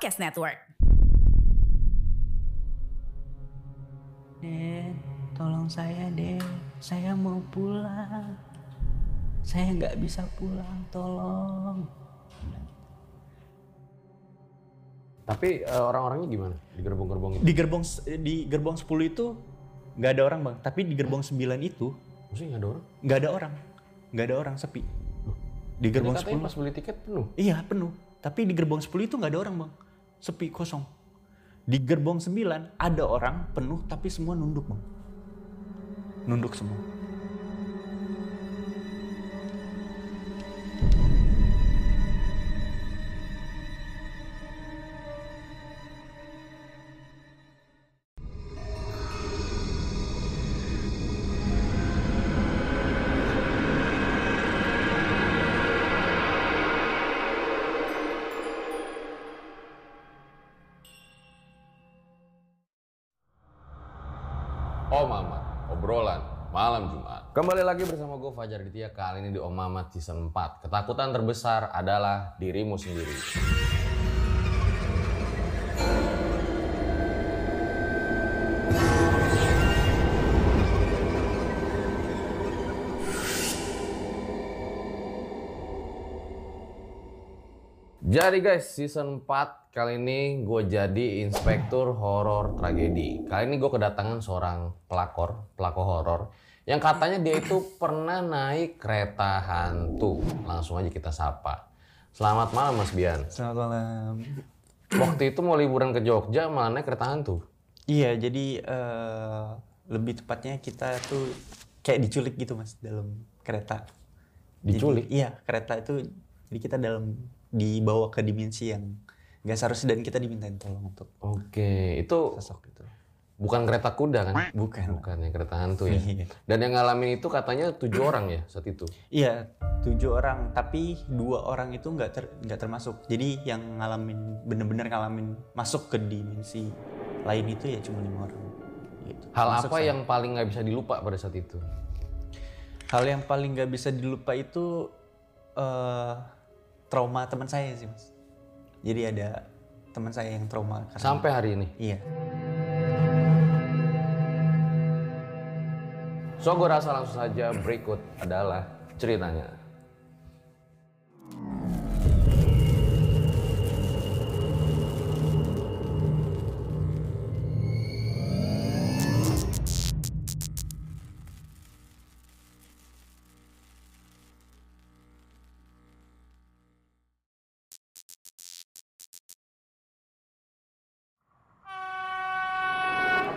Podcast Network. Den, tolong saya Den, saya mau pulang. Saya nggak bisa pulang, tolong. Tapi eh, orang-orangnya gimana di gerbong-gerbong itu? di gerbong s- di gerbong 10 itu nggak ada orang bang tapi di gerbong 9 itu Maksudnya nggak ada orang? nggak ada orang nggak ada orang sepi di gerbong katanya 10 pas beli tiket penuh. iya penuh tapi di gerbong 10 itu nggak ada orang bang sepi kosong. Di gerbong 9 ada orang penuh tapi semua nunduk bang. Nunduk semua Kembali lagi bersama gue Fajar Ditya kali ini di Om Mamat season 4. Ketakutan terbesar adalah dirimu sendiri. Jadi guys, season 4 kali ini gue jadi inspektur horor tragedi. Kali ini gue kedatangan seorang pelakor, pelakor horor yang katanya dia itu pernah naik kereta hantu. Langsung aja kita sapa. Selamat malam Mas Bian. selamat malam Waktu itu mau liburan ke Jogja malah naik kereta hantu. iya jadi eh, lebih tepatnya kita tuh kayak diculik gitu mas dalam kereta Jadi, Diculik? iya kereta itu jadi kita dalam dibawa ke dimensi yang nggak seharusnya dan kita dimintain tolong untuk Oke, itu sosok itu bukan kereta kuda kan? bukan Bukan ya kereta hantu ya. Iya. Dan yang ngalamin itu katanya tujuh orang ya saat itu. Iya, tujuh orang, tapi dua orang itu nggak ter, nggak termasuk. Jadi yang ngalamin bener-bener ngalamin masuk ke dimensi lain itu ya cuma lima orang. Gitu. Hal Termasuk apa saya. yang paling nggak bisa dilupa pada saat itu? hal yang paling nggak bisa dilupa itu eh trauma teman saya sih mas. Jadi ada teman saya yang trauma karena Sampai hari ini. iya. So gue rasa langsung saja berikut adalah ceritanya.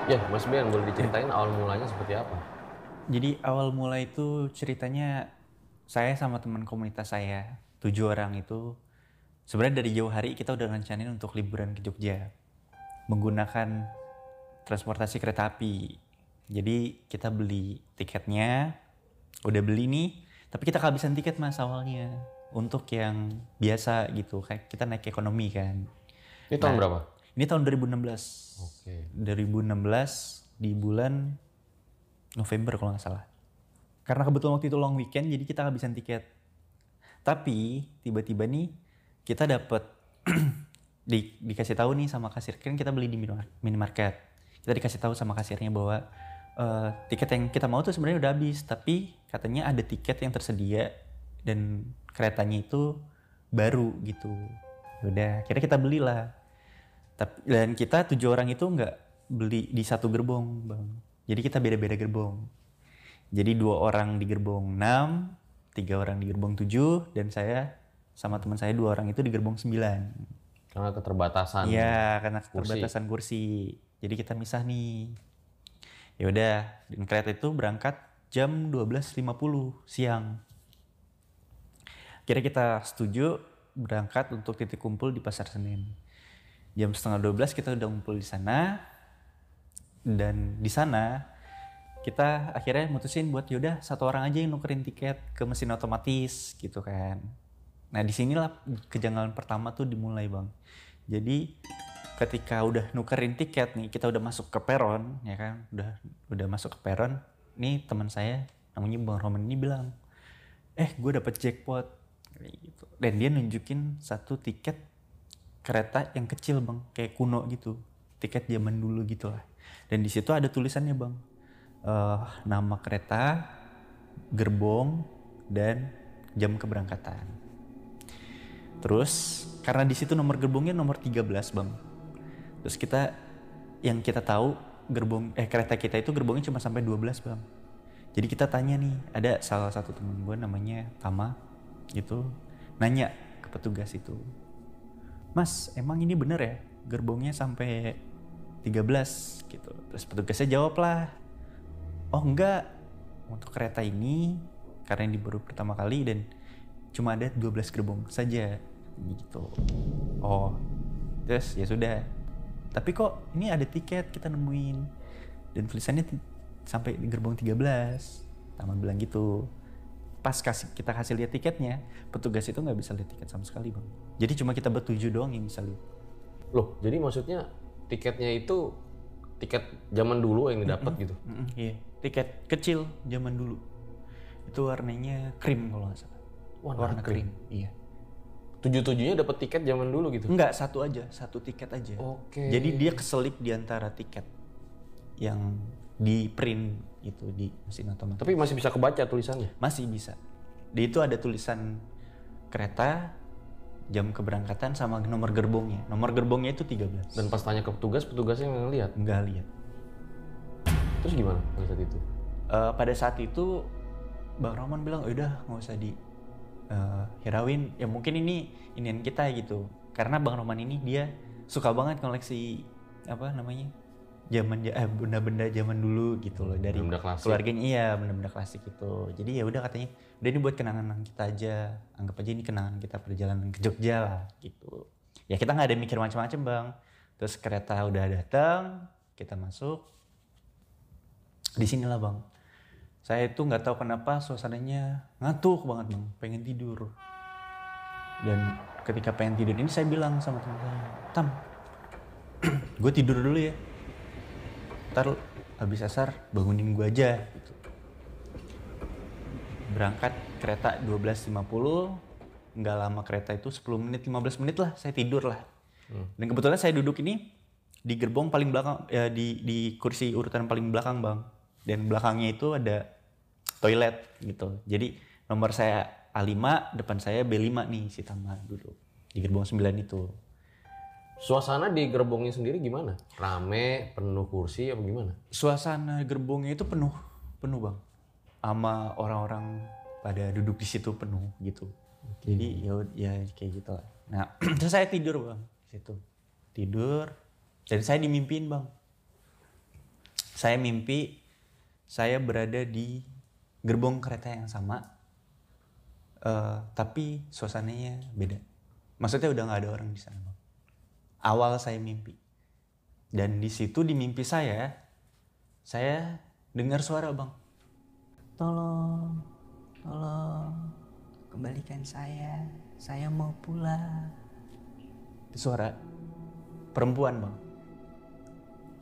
Ya, Mas Ben, boleh diceritain awal mulanya seperti apa? Jadi awal mula itu ceritanya saya sama teman komunitas saya tujuh orang itu sebenarnya dari jauh hari kita udah rencanain untuk liburan ke Jogja menggunakan transportasi kereta api. Jadi kita beli tiketnya, udah beli nih, tapi kita kehabisan tiket mas awalnya untuk yang biasa gitu, kayak kita naik ekonomi kan. Ini tahun Nah, berapa? Ini tahun 2016. Oke. 2016 di bulan November kalau nggak salah. Karena kebetulan waktu itu long weekend, jadi kita kehabisan tiket. Tapi tiba-tiba nih kita dapat di, dikasih tahu nih sama kasir kan kita beli di minimar- minimarket. Kita dikasih tahu sama kasirnya bahwa eh, tiket yang kita mau tuh sebenarnya udah habis, tapi katanya ada tiket yang tersedia dan keretanya itu baru gitu. Ya Udah, kira kita belilah. Tapi dan kita tujuh orang itu nggak beli di satu gerbong, bang. Jadi kita beda-beda gerbong. Jadi dua orang di gerbong 6, tiga orang di gerbong 7, dan saya sama teman saya dua orang itu di gerbong 9. Karena keterbatasan. Iya, karena keterbatasan kursi. Jadi kita misah nih. Ya udah, dan kereta itu berangkat jam 12.50 siang. Kira kita setuju berangkat untuk titik kumpul di Pasar Senen. Jam setengah 12 kita udah ngumpul di sana. Dan di sana kita akhirnya mutusin buat yaudah satu orang aja yang nukerin tiket ke mesin otomatis gitu kan. Nah di sinilah kejanggalan pertama tuh dimulai bang. Jadi ketika udah nukerin tiket nih, kita udah masuk ke peron ya kan, udah udah masuk ke peron. Nih teman saya namanya bang Roman ini bilang, eh gue dapet jackpot gitu. Dan dia nunjukin satu tiket kereta yang kecil bang, kayak kuno gitu, tiket zaman dulu gitu lah. Dan di situ ada tulisannya bang, eh, nama kereta, gerbong, dan jam keberangkatan. Terus karena di situ nomor gerbongnya nomor 13 bang. Terus kita yang kita tahu gerbong eh kereta kita itu gerbongnya cuma sampai 12 bang. Jadi kita tanya nih ada salah satu temen gue namanya Tama gitu nanya ke petugas itu. Mas emang ini bener ya gerbongnya sampai 13 gitu. Terus petugasnya jawab lah. Oh enggak. Untuk kereta ini karena ini baru pertama kali dan cuma ada 12 gerbong saja. Gitu. Oh terus ya sudah. Tapi kok ini ada tiket kita nemuin? Dan tulisannya sampai di gerbong 13 taman bilang gitu. Pas kasih kita kasih lihat tiketnya petugas itu nggak bisa lihat tiket sama sekali bang. Jadi cuma kita bertujuh doang yang bisa lihat. Loh, jadi maksudnya tiketnya itu tiket zaman dulu yang didapat gitu. Mm-mm, iya tiket kecil zaman dulu itu warnanya krim kalau nggak salah Warna krim. iya Tujuh-tujuhnya dapat tiket zaman dulu gitu. Enggak, satu aja, satu tiket aja. Oke. Jadi dia keselip di antara tiket yang di print itu di mesin otomatis. Tapi masih bisa kebaca tulisannya. Masih bisa. Di itu ada tulisan kereta, jam keberangkatan sama nomor gerbongnya. Nomor gerbongnya itu 13. Dan pas tanya ke petugas, petugasnya nggak ngeliat. enggak lihat. Terus gimana pada saat itu? Eh, pada saat itu Bang Roman bilang, "Oh, udah nggak usah di hirauin. Ya mungkin ini inian kita gitu. Karena Bang Roman ini dia suka banget koleksi apa namanya zaman eh benda-benda zaman dulu gitu loh dari Benda klasik. keluarganya iya benda-benda klasik itu. Jadi ya udah katanya udah ini buat kenangan kita aja anggap aja ini kenangan kita perjalanan ke Jogja lah gitu. Ya kita nggak ada mikir macam-macam bang. Terus kereta udah datang kita masuk. Di sinilah bang. Saya itu nggak tahu kenapa suasananya ngantuk banget bang. Pengen tidur. Dan ketika pengen tidur ini saya bilang sama teman saya tam gue tidur dulu ya ntar habis asar bangunin gue aja. Gitu. berangkat kereta 12.50 nggak lama kereta itu 10 menit 15 menit lah saya tidur lah. Dan kebetulan saya duduk ini di gerbong paling belakang ya di di kursi urutan paling belakang bang. Dan belakangnya itu ada toilet gitu. Jadi nomor saya A5 depan saya B5 nih si Tama duduk di gerbong 9 itu Suasana di gerbongnya sendiri gimana? Rame, penuh kursi apa gimana? suasana gerbongnya itu penuh penuh bang. Sama orang-orang pada duduk di situ penuh gitu. Jadi ya ya kayak gitu lah nah terus saya tidur bang di situ. Tidur. Dan saya dimimpin bang. Saya mimpi saya berada di gerbong kereta yang sama. Eh, tapi suasananya beda. Maksudnya udah nggak ada orang di sana bang awal saya mimpi. Dan di situ di mimpi saya saya dengar suara bang. Tolong, tolong, kembalikan saya. Saya mau pulang. Itu suara perempuan bang.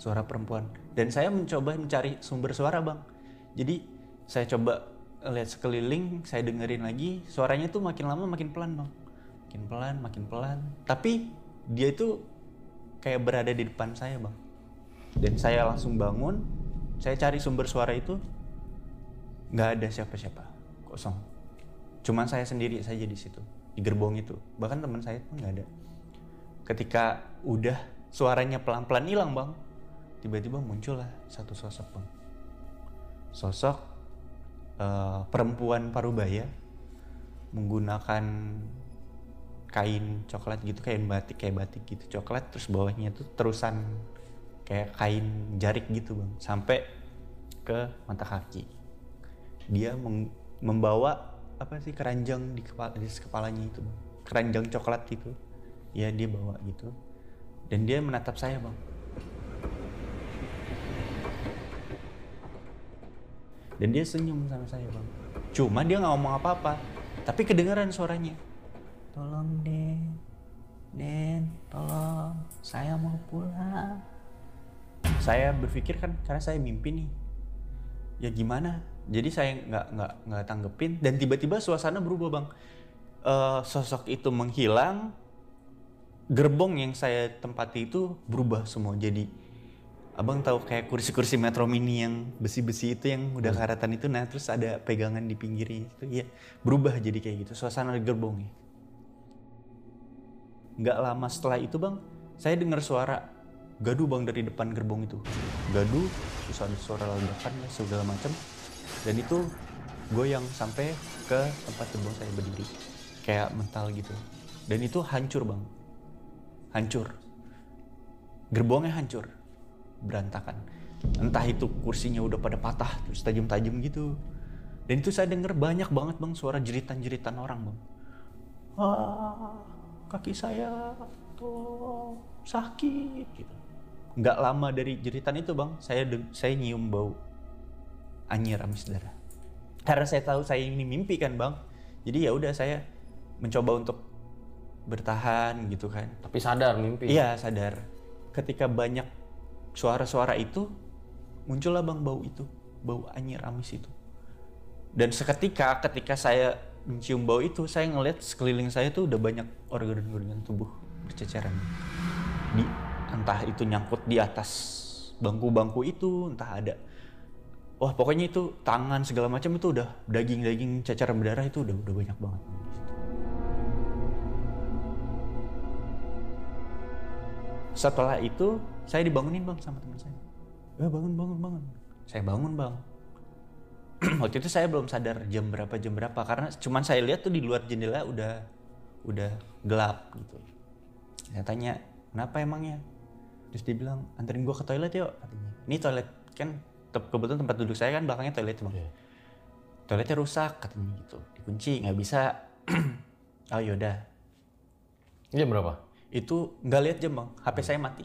Suara perempuan. Dan saya mencoba mencari sumber suara bang. Jadi saya coba lihat sekeliling saya dengerin lagi suaranya tuh makin lama makin pelan bang. Makin pelan makin pelan. Tapi dia itu kayak berada di depan saya bang. Dan saya langsung bangun saya cari sumber suara itu nggak ada siapa-siapa kosong. Cuman saya sendiri saja di situ di gerbong itu. Bahkan teman saya pun nggak ada. Ketika udah suaranya pelan-pelan hilang bang tiba-tiba muncullah satu sosok bang. Sosok eh, perempuan parubaya menggunakan kain coklat gitu kain batik kayak batik gitu coklat terus bawahnya tuh terusan kayak kain jarik gitu bang sampai ke mata kaki. Dia membawa apa sih keranjang di kepala di kepalanya itu bang keranjang coklat itu ya dia bawa gitu dan dia menatap saya bang. Dan dia senyum sama saya bang. Cuma dia nggak ngomong apa-apa tapi kedengaran suaranya Tolong Den, Den, tolong, saya mau pulang. saya berpikir kan karena saya mimpi nih. Ya gimana? Jadi saya nggak nggak nggak tanggepin. Dan tiba-tiba suasana berubah bang. Eh, sosok itu menghilang. Gerbong yang saya tempati itu berubah semua. Jadi abang tahu kayak kursi-kursi metro mini yang besi-besi itu yang udah karatan itu. Nah terus ada pegangan di pinggirnya itu. Ya berubah jadi kayak gitu. Suasana di gerbongnya nggak lama setelah itu bang saya dengar suara gaduh bang dari depan gerbong itu. Gaduh terus ada suara ledakan ya segala macam. Dan itu goyang sampai ke tempat gerbong saya berdiri. Kayak mental gitu. Dan itu hancur bang. Hancur. Gerbongnya hancur. Berantakan. Entah itu kursinya udah pada patah terus tajam-tajam gitu. Dan itu saya denger banyak banget bang suara jeritan-jeritan orang bang. Ah kaki saya tuh sakit gitu nggak lama dari jeritan itu bang saya saya nyium bau anyir amis darah karena saya tahu saya ini mimpi kan bang jadi ya udah saya mencoba untuk bertahan gitu kan Tapi sadar mimpi. Iya sadar. Ketika banyak suara-suara itu muncullah bang bau itu, bau anyir amis itu. Dan seketika ketika saya mencium bau itu, saya ngeliat sekeliling saya tuh udah banyak organ-organ tubuh berceceran. Di entah itu nyangkut di atas bangku-bangku itu, entah ada Wah pokoknya itu tangan segala macam itu udah daging-daging cacaran berdarah itu udah udah banyak banget. Setelah itu saya dibangunin bang sama teman saya. Ya bangun bangun bangun. Saya bangun bang. Waktu itu saya belum sadar jam berapa jam berapa karena cuman saya lihat tuh di luar jendela udah udah gelap gitu. Saya tanya kenapa emangnya? Terus dia bilang anterin gua ke toilet yuk katanya. Ini toilet kan kebetulan tempat duduk saya kan belakangnya toilet bang. Iya. Toiletnya rusak katanya gitu. Dikunci nggak bisa. oh yaudah Jam berapa? itu nggak lihat jam bang HP saya mati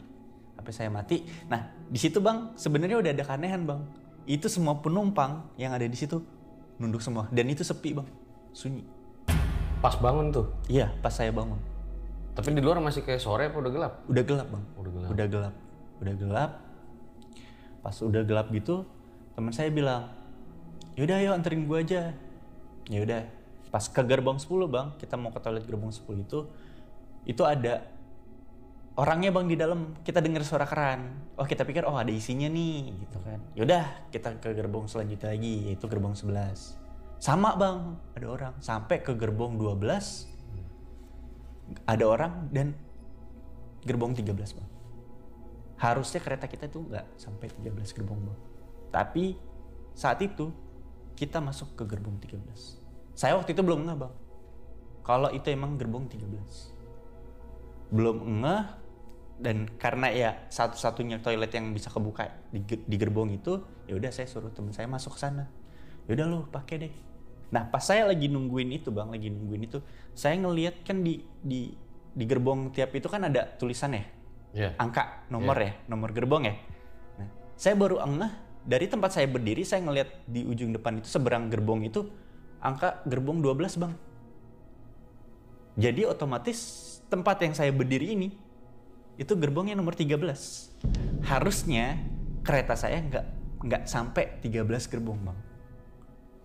HP saya mati nah di situ bang sebenarnya udah ada keanehan bang itu semua penumpang yang ada di situ nunduk semua. Dan itu sepi bang. Sunyi. Pas bangun tuh. iya pas saya bangun. Tapi di luar masih kayak sore apa udah gelap? udah gelap bang. Udah gelap. udah gelap. Udah gelap. Pas udah gelap gitu teman saya bilang yaudah ayo anterin gua aja. Yaudah pas ke gerbong 10 bang kita mau ke toilet gerbong 10 itu itu ada orangnya bang di dalam kita dengar suara keran. Oh kita pikir oh ada isinya nih gitu kan. Yaudah kita ke gerbong selanjutnya lagi yaitu gerbong 11 sama bang ada orang. Sampai ke gerbong 12 ada orang dan gerbong 13 bang. Harusnya kereta kita tuh nggak sampai 13 gerbong bang. Tapi saat itu kita masuk ke gerbong 13 saya waktu itu belum ngeh bang. Kalau itu emang gerbong 13 belum ngeh dan karena ya satu-satunya toilet yang bisa kebuka di, di gerbong itu ya udah saya suruh teman saya masuk ke sana. Ya udah lo pakai deh. Nah pas saya lagi nungguin itu bang lagi nungguin itu saya ngelihat kan di di di gerbong tiap itu kan ada tulisan ya? Iya. angka nomor ya nomor gerbong ya? Nah saya baru ngeh dari tempat saya berdiri saya ngelihat di ujung depan itu seberang gerbong itu angka gerbong 12 bang. Jadi otomatis tempat yang saya berdiri ini itu gerbongnya nomor 13 harusnya kereta saya nggak nggak sampai 13 gerbong bang.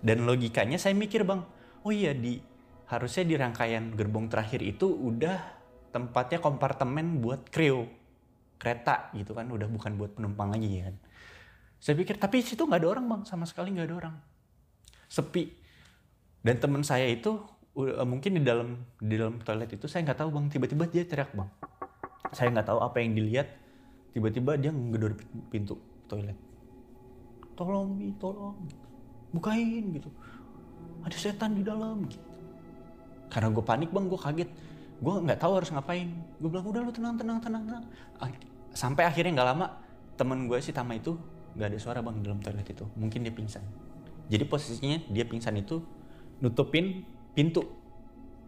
Dan logikanya saya mikir bang oh iya di harusnya di rangkaian gerbong terakhir itu udah tempatnya kompartemen buat kru kereta gitu kan. Udah bukan buat penumpang lagi kan. Saya pikir tapi situ nggak ada orang bang. Sama sekali nggak ada orang. Sepi. Dan teman saya itu mungkin di dalam di dalam toilet itu saya nggak tahu bang. Tiba-tiba dia teriak bang saya nggak tahu apa yang dilihat tiba-tiba dia ngedor pintu toilet. Tolong bi tolong. Bukain gitu. Ada setan di dalam gitu. Karena gue panik bang. Gue kaget. Gue nggak tahu harus ngapain. Gue bilang udah lu tenang tenang tenang tenang. Ah, sampai akhirnya nggak lama temen gue si Tama itu nggak ada suara bang di dalam toilet itu. Mungkin dia pingsan. Jadi posisinya dia pingsan itu nutupin pintu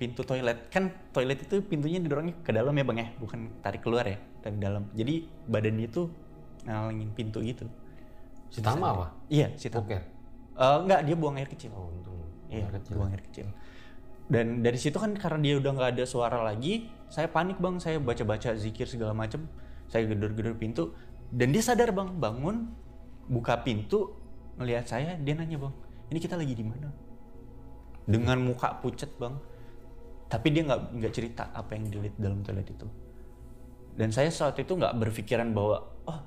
pintu toilet kan toilet itu pintunya didorongnya ke dalam ya bang ya bukan tarik keluar ya dari dalam jadi badannya itu ngalangin pintu gitu Si Tama apa? iya si Tama Boker. Eh, enggak dia buang air kecil Oh, untung. Iya, Air kecil. buang air kecil. Dan dari situ kan karena dia udah nggak ada suara lagi, saya panik bang, saya baca-baca zikir segala macem, saya gedor-gedor pintu, dan dia sadar bang, bangun, buka pintu, ngelihat saya, dia nanya bang, ini kita lagi di mana? Dengan muka pucat bang, tapi dia nggak nggak cerita apa yang dilihat dalam toilet itu. Dan saya saat itu nggak berpikiran bahwa, oh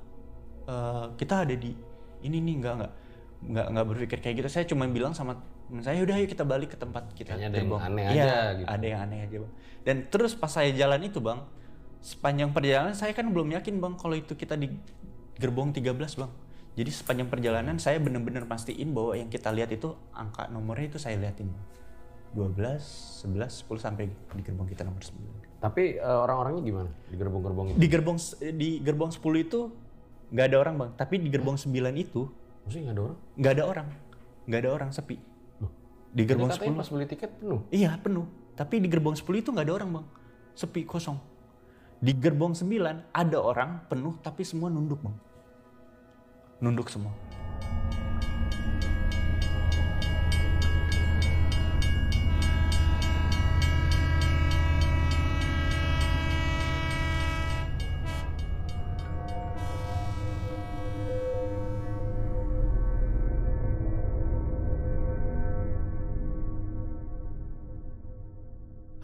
eh, kita ada di ini nih nggak nggak nggak nggak berpikir kayak gitu. Saya cuma bilang sama temen saya, udah yuk kita balik ke tempat kita. Kayaknya ada yang gerbong." aneh Iya, aja gitu. Ada yang aneh aja bang. Dan terus pas saya jalan itu bang, sepanjang perjalanan saya kan belum yakin bang kalau itu kita di gerbong 13 bang. Jadi sepanjang perjalanan saya bener-bener pastiin bahwa yang kita lihat itu angka nomornya itu saya liatin. Bang. 12, 11, 10 sampai di gerbong kita nomor 9. Tapi eh, orang-orangnya gimana di gerbong-gerbong itu? Di gerbong s- di gerbong 10 itu nggak ada orang bang, tapi di gerbong 9 itu Maksudnya nggak ada orang? nggak ada orang, nggak ada orang sepi. Di Tadi gerbong katanya 10 pas beli tiket penuh. Iya penuh. Tapi di gerbong 10 itu nggak ada orang bang. Sepi kosong. Di gerbong 9 ada orang penuh tapi semua nunduk bang. Nunduk semua.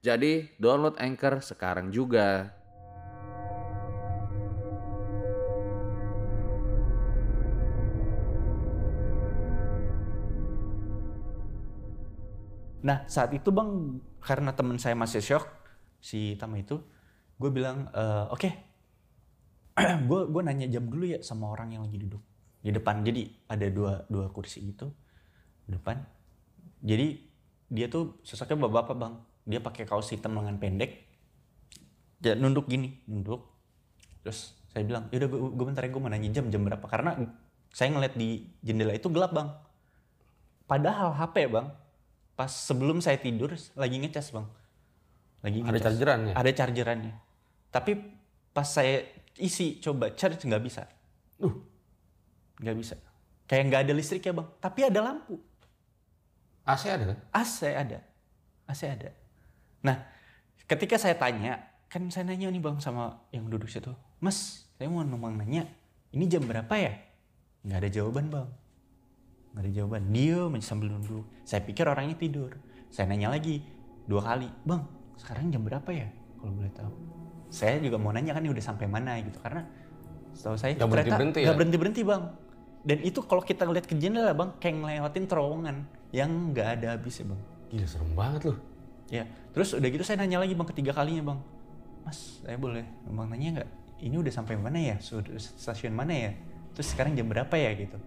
Jadi download Anchor sekarang juga. Nah saat itu bang karena teman saya masih shock si Tama itu, gue bilang "Eh, oke, gue gue nanya jam dulu ya sama orang yang lagi duduk di depan. Jadi ada dua dua kursi di depan. Jadi dia tuh sosoknya bapak-bapak bang. Dia pakai kaos hitam lengan pendek. Dia nunduk gini, nunduk. Terus saya bilang, yaudah gue, gue bentar ya gue mau nanya jam jam berapa karena saya ngeliat di jendela itu gelap bang. Padahal HP bang, pas sebelum saya tidur lagi ngecas bang. Lagi Ada ngecas. chargerannya? Ada chargerannya. Tapi pas saya isi coba charge nggak bisa. Uh, Nggak bisa. Kayak nggak ada listrik ya bang. Tapi ada lampu. AC ada kan? AC ada. AC ada. Nah, ketika saya tanya, kan saya nanya nih bang sama yang duduk situ. Mas, saya mau numpang nanya, ini jam berapa ya? Nggak ada jawaban bang. Nggak ada jawaban. Dia sambil nunduk. Saya pikir orangnya tidur. Saya nanya lagi, dua kali. Bang, sekarang jam berapa ya? Kalau boleh tahu. Saya juga mau nanya kan ini udah sampai mana gitu. Karena setahu saya Nggak itu kereta berhenti-berhenti ya? nggak berhenti-berhenti bang. Dan itu kalau kita ngeliat ke jendela bang, kayak ngelewatin terowongan yang nggak ada habisnya bang. Gila serem banget loh. Ya, terus udah gitu saya nanya lagi bang ketiga kalinya bang, Mas, saya boleh bang nanya nggak? Ini udah sampai mana ya? Stasiun mana ya? Terus sekarang jam berapa ya gitu?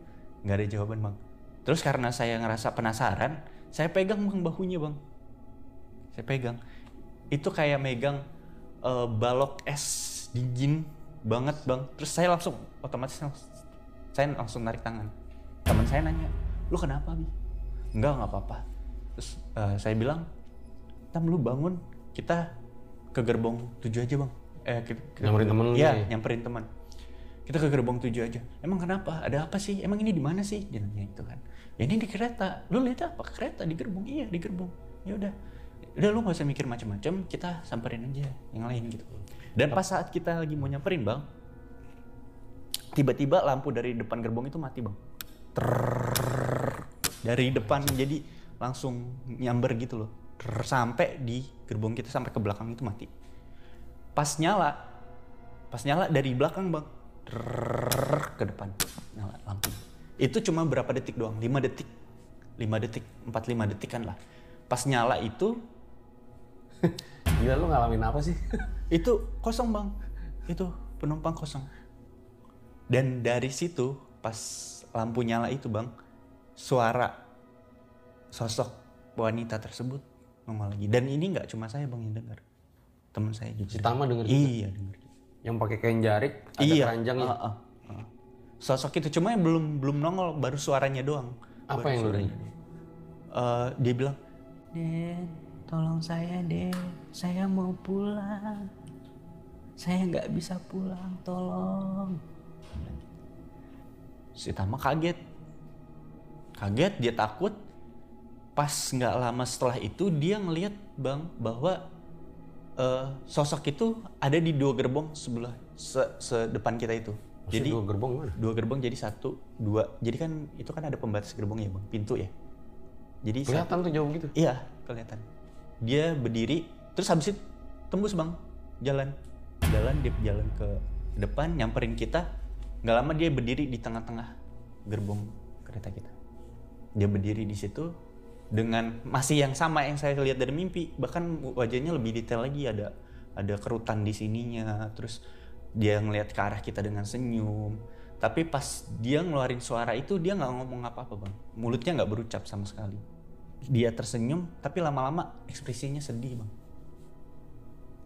Nggak ada jawaban bang. Terus karena saya ngerasa penasaran, saya pegang bang bahunya bang. Saya pegang. Itu kayak megang eh, balok es dingin banget bang. Terus saya langsung otomatis saya langsung narik tangan. Teman saya nanya, lu kenapa bi? Enggak nggak apa-apa. Terus eh, saya bilang, Tam lu bangun kita ke gerbong tujuh aja bang. Eh, ke, ke- Nyamperin temen lu Iya, nih. nyamperin teman. Kita ke gerbong tujuh aja. Emang kenapa? Ada apa sih? Emang ini di mana sih? Dia nanya itu kan. Ya ini di kereta. Lu lihat apa? Kereta di gerbong. Iya di gerbong. Ya udah. Udah lu gak usah mikir macam-macam. Kita samperin aja yang lain gitu. Dan pas saat kita lagi mau nyamperin bang, tiba-tiba lampu dari depan gerbong itu mati bang Trrrr. dari depan jadi langsung nyamber gitu loh. Sampai di gerbong kita sampai ke belakang itu mati. Pas nyala pas nyala dari belakang bang. Ke depan. Nyala lampu. Itu cuma berapa detik doang? 5 detik. 5 detik 4-5 detikan lah. Pas nyala itu Gila lu ngalamin apa sih? itu kosong bang. Itu penumpang kosong. Dan dari situ pas lampu nyala itu bang suara sosok wanita tersebut nongol lagi dan ini nggak cuma saya bang yang dengar teman saya juga Si Tama juga? iya dengar Yang pakai kain jarik, ada iya keranjangnya. ah, ah, ah. sosok itu cuma yang belum belum nongol baru suaranya doang Apa Baru yang lu dengar? Eh, dia bilang Den, tolong saya Den, saya mau pulang. Saya nggak bisa pulang, tolong. si Tama kaget kaget dia takut pas nggak lama setelah itu dia ngelihat bang bahwa eh, sosok itu ada di dua gerbong sebelah se sedepan kita itu Maksudnya jadi dua gerbong mana? dua gerbong jadi satu dua jadi kan itu kan ada pembatas gerbong ya bang pintu ya jadi satu- Kelihatan tuh jauh gitu. Iya, kelihatan. Dia berdiri, terus habis itu tembus bang, jalan, jalan dia jalan ke depan, nyamperin kita. Nggak lama dia berdiri di tengah-tengah gerbong kereta kita. Dia berdiri di situ dengan masih yang sama yang saya lihat dari mimpi, bahkan wajahnya lebih detail lagi ada ada kerutan di sininya, terus dia ngelihat ke arah kita dengan senyum. Tapi pas dia ngeluarin suara itu dia nggak ngomong apa-apa bang, mulutnya nggak berucap sama sekali. Dia tersenyum tapi lama-lama ekspresinya sedih bang.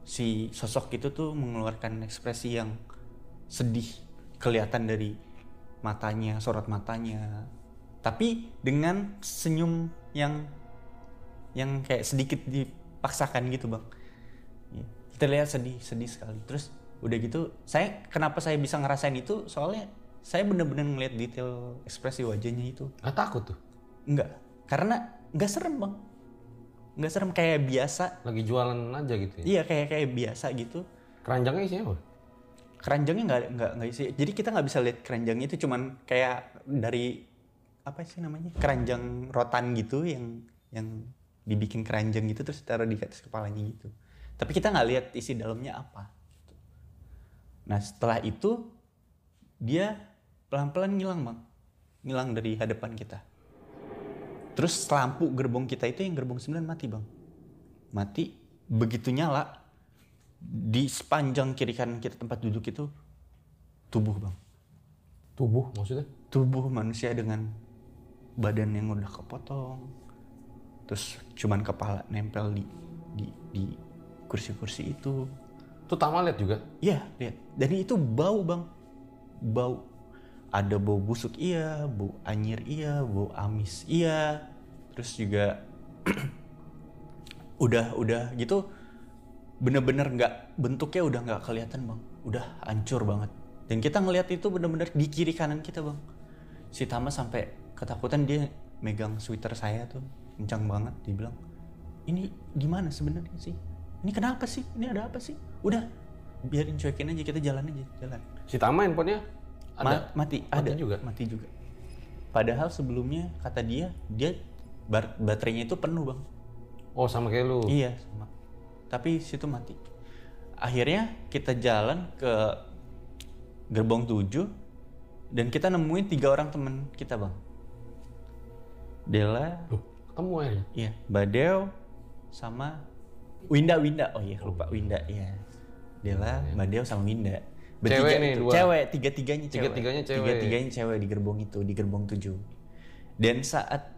Si sosok itu tuh mengeluarkan ekspresi yang sedih kelihatan dari matanya sorot matanya. Tapi dengan senyum yang yang kayak sedikit dipaksakan gitu bang Ya, terlihat sedih sedih sekali terus udah gitu saya kenapa saya bisa ngerasain itu soalnya saya bener-bener ngeliat detail ekspresi wajahnya itu Gak takut tuh. Enggak, karena nggak serem bang. Nggak serem kayak biasa. Lagi jualan aja gitu ya. Iya kayak kayak biasa gitu. Keranjangnya isinya apa? Keranjangnya nggak nggak nggak isi. Jadi kita nggak bisa lihat keranjangnya itu cuman kayak dari apa sih namanya keranjang rotan gitu yang yang dibikin keranjang gitu terus taruh di atas kepalanya gitu. Tapi kita nggak lihat isi dalamnya apa. Nah setelah itu dia pelan-pelan ngilang bang, ngilang dari hadapan kita. Terus lampu gerbong kita itu yang gerbong 9 mati bang. Mati, begitu nyala, di sepanjang kiri kanan kita tempat duduk itu tubuh bang. Tubuh maksudnya? Tubuh manusia dengan badan yang udah kepotong. Terus cuman kepala nempel di di, di kursi-kursi itu. Tuh Tama lihat juga. Iya, lihat. Dan itu bau, Bang. Bau. Ada bau busuk iya, bau anyir iya, bau amis iya. Terus juga udah udah gitu bener-bener nggak bentuknya udah nggak kelihatan bang udah hancur banget dan kita ngelihat itu bener-bener di kiri kanan kita bang si Tama sampai ketakutan dia megang sweater saya tuh kencang banget dia bilang ini gimana sebenarnya sih? Ini kenapa sih? Ini ada apa sih? Udah biarin cuekin aja kita jalan aja jalan. Si Tama handphonenya Ma- ada. mati Mati ada. juga? mati juga. Padahal sebelumnya kata dia dia bar- baterainya itu penuh bang. Oh sama kayak lu. iya sama. Tapi situ mati. Akhirnya kita jalan ke gerbong 7 dan kita nemuin tiga orang temen kita bang Dela Loh, ketemu akhirnya. iya Badeo sama Winda Winda oh iya lupa Winda iya Dela Badeo sama Winda Cewek nih, dua. cewek tiga tiganya cewek Tiga-tiganya cewek. tiga tiganya cewek di gerbong itu di gerbong 7 dan saat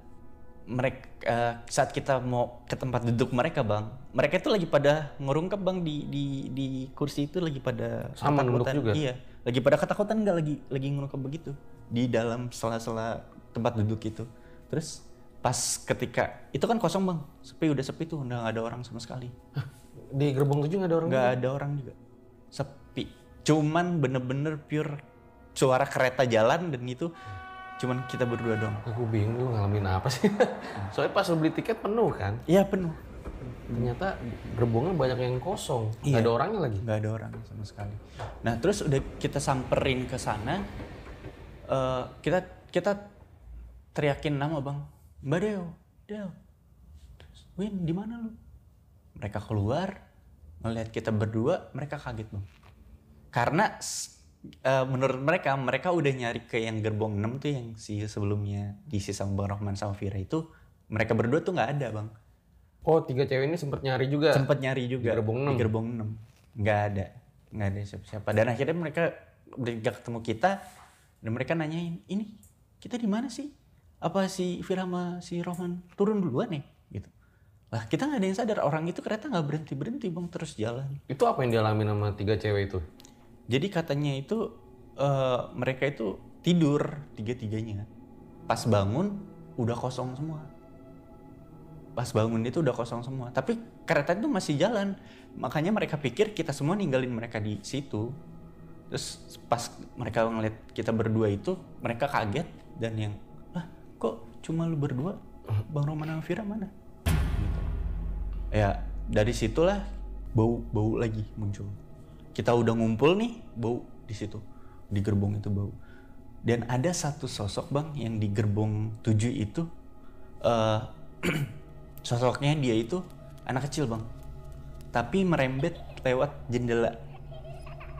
mereka eh, saat kita mau ke tempat duduk mereka bang mereka itu lagi pada ngurungkep bang di di di kursi itu lagi pada Sama ketakutan. juga? iya lagi pada ketakutan nggak lagi lagi ngurungkep begitu di dalam sela-sela tempat duduk itu terus pas ketika itu kan kosong bang sepi udah sepi tuh udah nggak ada orang sama sekali Di gerbong tujuh nggak ada orang. nggak ada orang juga sepi cuman bener-bener pure suara kereta jalan dan itu cuman kita berdua doang Aku bingung lu ngalamin apa sih? Soalnya pas lu beli tiket penuh kan. Iya penuh. ternyata gerbongnya banyak yang kosong nggak Iya. ada orangnya lagi nggak ada orang sama sekali. Nah terus udah kita samperin ke sana, eh, kita kita teriakin nama bang, Mbak Deo, Deo, Terus, Win di mana lu? Mereka keluar, ngelihat kita berdua, mereka kaget bang, karena eh, menurut mereka mereka udah nyari ke yang gerbong 6 tuh yang si sebelumnya diisi sama Bang Rohman sama Vira itu mereka berdua tuh nggak ada bang. Oh tiga cewek ini sempet nyari juga? Sempet nyari juga. Di gerbong di enam? gerbong 6 nggak ada. Nggak ada siapa-siapa. Dan akhirnya mereka udah ketemu kita dan mereka nanyain ini kita di mana sih apa si Vira sama si Roman turun duluan nih gitu. Lah kita nggak ada yang sadar orang itu kereta nggak berhenti berhenti bang terus jalan. Itu apa yang dialami sama tiga cewek itu? Jadi katanya itu eh, mereka itu tidur tiga-tiganya. Pas bangun udah kosong semua. Pas bangun itu udah kosong semua. Tapi kereta itu masih jalan. Makanya mereka pikir kita semua ninggalin mereka di situ. Terus pas mereka ngeliat kita berdua itu mereka kaget dan yang kok cuma lu berdua? Bang Roman sama Vira mana? Gitu. ya dari situlah bau bau lagi muncul. Kita udah ngumpul nih bau di situ. Di gerbong itu bau. Dan ada satu sosok bang yang di gerbong 7 itu eh sosoknya dia itu anak kecil bang. Tapi merembet lewat jendela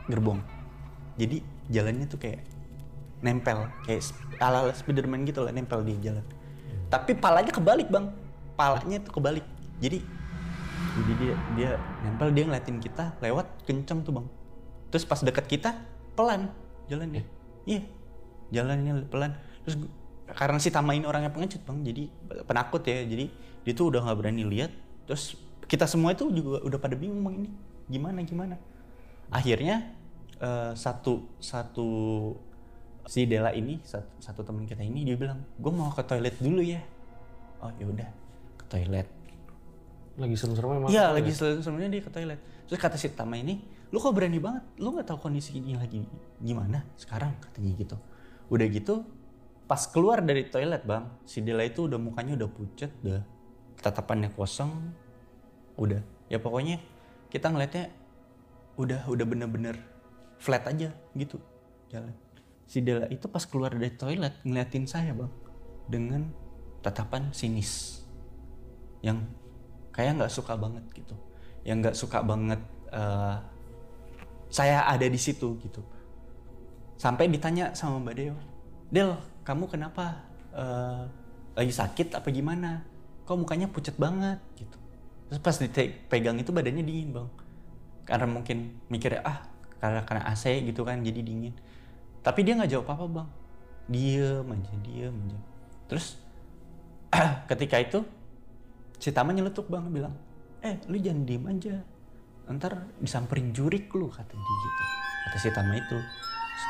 gerbong. Jadi jalannya tuh kayak nempel kayak ala ala Spiderman gitu lah nempel di jalan. Tapi palanya kebalik bang. Palanya tuh kebalik. Jadi jadi dia dia nempel dia ngeliatin kita lewat kenceng tuh bang. Terus pas deket kita pelan jalannya. Iya jalannya pelan. Terus karena si Tama ini orangnya pengecut bang jadi penakut ya. Jadi dia tuh udah nggak berani lihat. Terus kita semua itu juga udah pada bingung bang ini gimana gimana. Akhirnya eh, satu satu si Dela ini satu, satu teman kita ini dia bilang gue mau ke toilet dulu ya oh yaudah ke toilet lagi serem-serem emang Iya lagi sebenarnya dia ke toilet. Terus kata si Tama ini, lu kok berani banget? Lu nggak tahu kondisi ini lagi gimana sekarang katanya gitu. Udah gitu, pas keluar dari toilet bang, si Dela itu udah mukanya udah pucat, udah tatapannya kosong, udah. Ya pokoknya kita ngeliatnya udah udah bener-bener flat aja gitu jalan. Si Dela itu pas keluar dari toilet ngeliatin saya bang dengan tatapan sinis. Yang kayak nggak suka banget gitu. Yang nggak suka banget eh, saya ada di situ gitu. Sampai ditanya sama mbak Deo Del kamu kenapa eh, lagi sakit apa gimana? Kok mukanya pucat banget? Gitu. Terus pas dipegang itu badannya dingin bang. Karena mungkin mikirnya ah karena karena AC gitu kan jadi dingin tapi dia nggak jawab apa bang. Diem aja diem aja. Terus ketika itu si Tama nyeletuk bang bilang eh lu jangan diem aja. Ntar disamperin jurik lu kata dia gitu. Kata si Tama itu.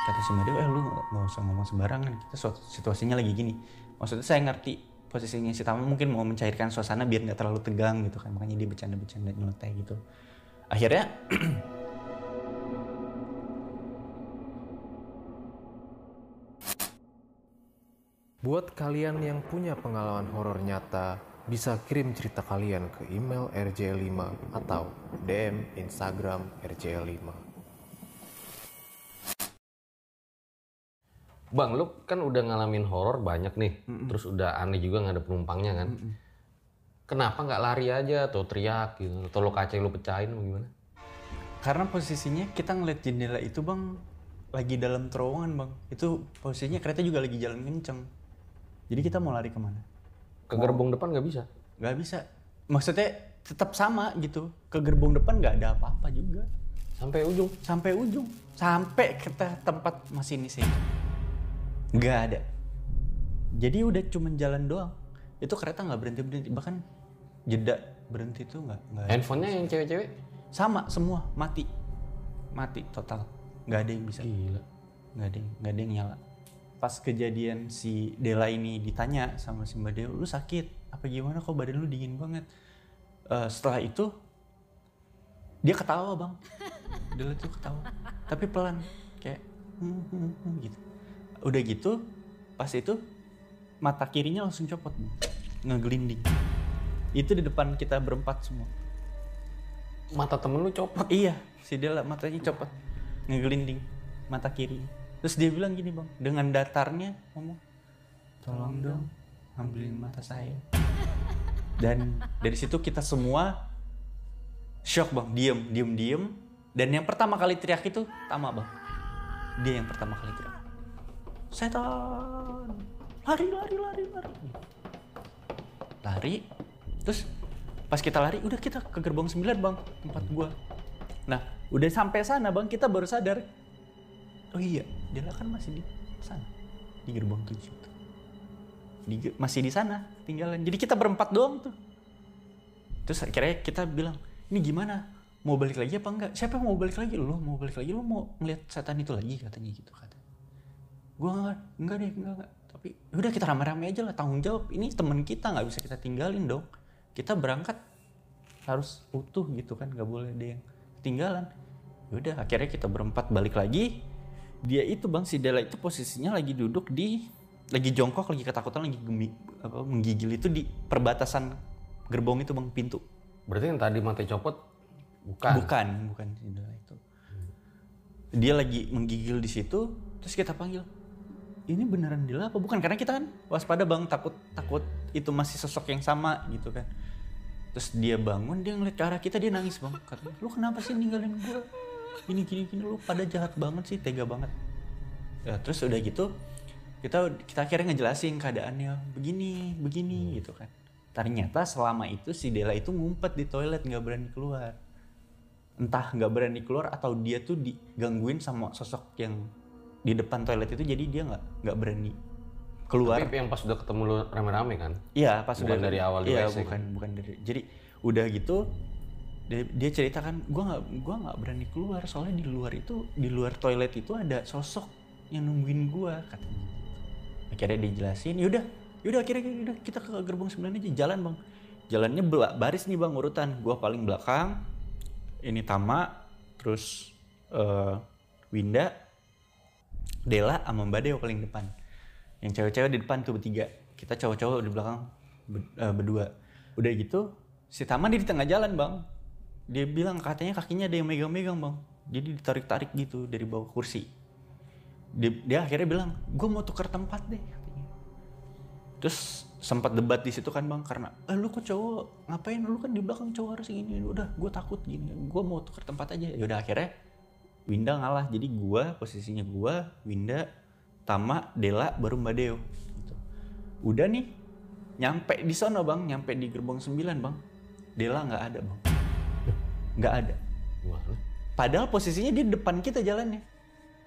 Kata si Mario eh lu nggak usah ngomong sembarangan. Kita situasinya lagi gini. Maksudnya saya ngerti posisinya si Tama mungkin mau mencairkan suasana biar nggak terlalu tegang gitu kan. Makanya dia bercanda-bercanda nyelotai gitu. Akhirnya Buat kalian yang punya pengalaman horor nyata, bisa kirim cerita kalian ke email rj5 atau DM Instagram rj5. Bang, lu kan udah ngalamin horor banyak nih. Terus udah aneh juga nggak ada penumpangnya kan. Kenapa nggak lari aja atau teriak gitu? Atau lo kaca lu pecahin atau gimana? karena posisinya kita ngeliat jendela itu bang lagi dalam terowongan bang itu posisinya kereta juga lagi jalan kenceng jadi kita mau lari ke mana? Ke gerbong depan nggak bisa. nggak bisa. Maksudnya tetap sama gitu. Ke gerbong depan nggak ada apa-apa juga. Sampai ujung. sampai ujung. Sampai kita tempat masinis itu nggak ada. Jadi udah cuman jalan doang. Itu kereta nggak berhenti berhenti. Bahkan jeda berhenti tuh nggak. Handphonenya yang cewek-cewek? sama semua. Mati. Mati total. Nggak ada yang bisa. Gila. nggak ada yang- nggak ada yang nyala pas kejadian si Dela ini ditanya sama si Mbak Dew lu sakit apa gimana kok badan lu dingin banget Eh, setelah itu dia ketawa bang Dela tuh ketawa tapi pelan kayak "Hmm, hmm, hmm," gitu udah gitu pas itu mata kirinya langsung copot Bang. ngegelinding itu di depan kita berempat semua mata temen lu copot. Iya, si Dela matanya copot. Ngegelinding mata kiri. Terus dia bilang gini bang, dengan datarnya ngomong, tolong dong ambilin mata saya. Dan dari situ kita semua shock bang, diem, diem, diem. Dan yang pertama kali teriak itu Tama bang. Dia yang pertama kali teriak. Setan, lari, lari, lari, lari. Lari, terus pas kita lari udah kita ke gerbang 9 bang tempat gua nah udah sampai sana bang kita baru sadar oh iya dia kan masih di sana di gerbang 7 tuh di, masih di sana tinggalan jadi kita berempat doang tuh. Terus akhirnya kita bilang ini gimana? Mau balik lagi apa enggak? Siapa yang mau balik lagi? Lo mau balik lagi? Lo mau ngeliat setan itu lagi? Katanya gitu kata gua enggak enggak deh enggak enggak. Tapi udah kita rame-rame aja lah tanggung jawab. Ini teman kita nggak bisa kita tinggalin dong. Kita berangkat harus utuh gitu kan nggak boleh ada yang ketinggalan. Udah akhirnya kita berempat balik lagi dia itu bang si Dela itu posisinya lagi duduk di lagi jongkok lagi ketakutan lagi gemi, apa, menggigil itu di perbatasan gerbong itu bang pintu. Berarti yang tadi mata copot bukan. bukan bukan si Dela itu. Dia lagi menggigil di situ terus kita panggil ini beneran Dela apa? Bukan karena kita kan waspada bang takut takut itu masih sosok yang sama gitu kan. Terus dia bangun dia ngeliat ke arah kita dia nangis bang. Katanya lu kenapa sih ninggalin gua ini gini gini lu pada jahat banget sih tega banget. Ya terus udah gitu kita kita akhirnya ngejelasin keadaannya begini begini gitu kan. Ternyata selama itu si Dela itu ngumpet di toilet nggak berani keluar. Entah nggak berani keluar atau dia tuh digangguin sama sosok yang di depan toilet itu jadi dia nggak nggak berani keluar. Tapi yang pas udah ketemu lu rame-rame kan? Iya, pas Bukan udah dari awal Iya, bukan bukan dari. Jadi udah gitu dia, dia ceritakan gua nggak gua nggak berani keluar soalnya di luar itu di luar toilet itu ada sosok yang nungguin gua katanya. Akhirnya dijelasin, yaudah, yaudah akhirnya yaudah, kita ke gerbang sembilan aja jalan bang. Jalannya bela- baris nih bang urutan. Gua paling belakang, ini Tama, terus eh, Winda, Dela, sama Mbak Deo paling depan yang cewek-cewek di depan tuh bertiga kita cowok-cowok di belakang eh, berdua udah gitu si Tama dia di tengah jalan bang dia bilang katanya kakinya ada yang megang-megang bang. Jadi ditarik-tarik gitu dari bawah kursi. Dia, dia akhirnya bilang gue mau tukar tempat deh terus sempat debat di situ kan bang karena eh lu kok cowok? Ngapain? Lu kan di belakang cowok harus gini. Udah gue takut gini. Gue mau tukar tempat aja. Ya udah akhirnya Winda ngalah. Jadi gua posisinya gua Winda Tama Dela baru Mbak Deo. Gitu. udah nih nyampe di sana bang. Nyampe di gerbang 9 bang. Dela nggak ada bang nggak ada. Gimana? padahal posisinya di depan kita jalannya.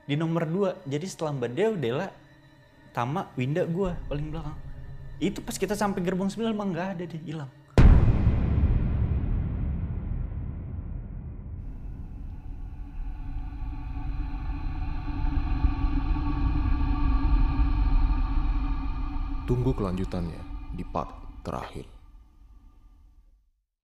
Di nomor 2 jadi setelah Mbak Deo Dela Tama Winda gua paling belakang. Itu pas kita sampai gerbang 9 bang nggak ada deh hilang. Tunggu kelanjutannya di part terakhir.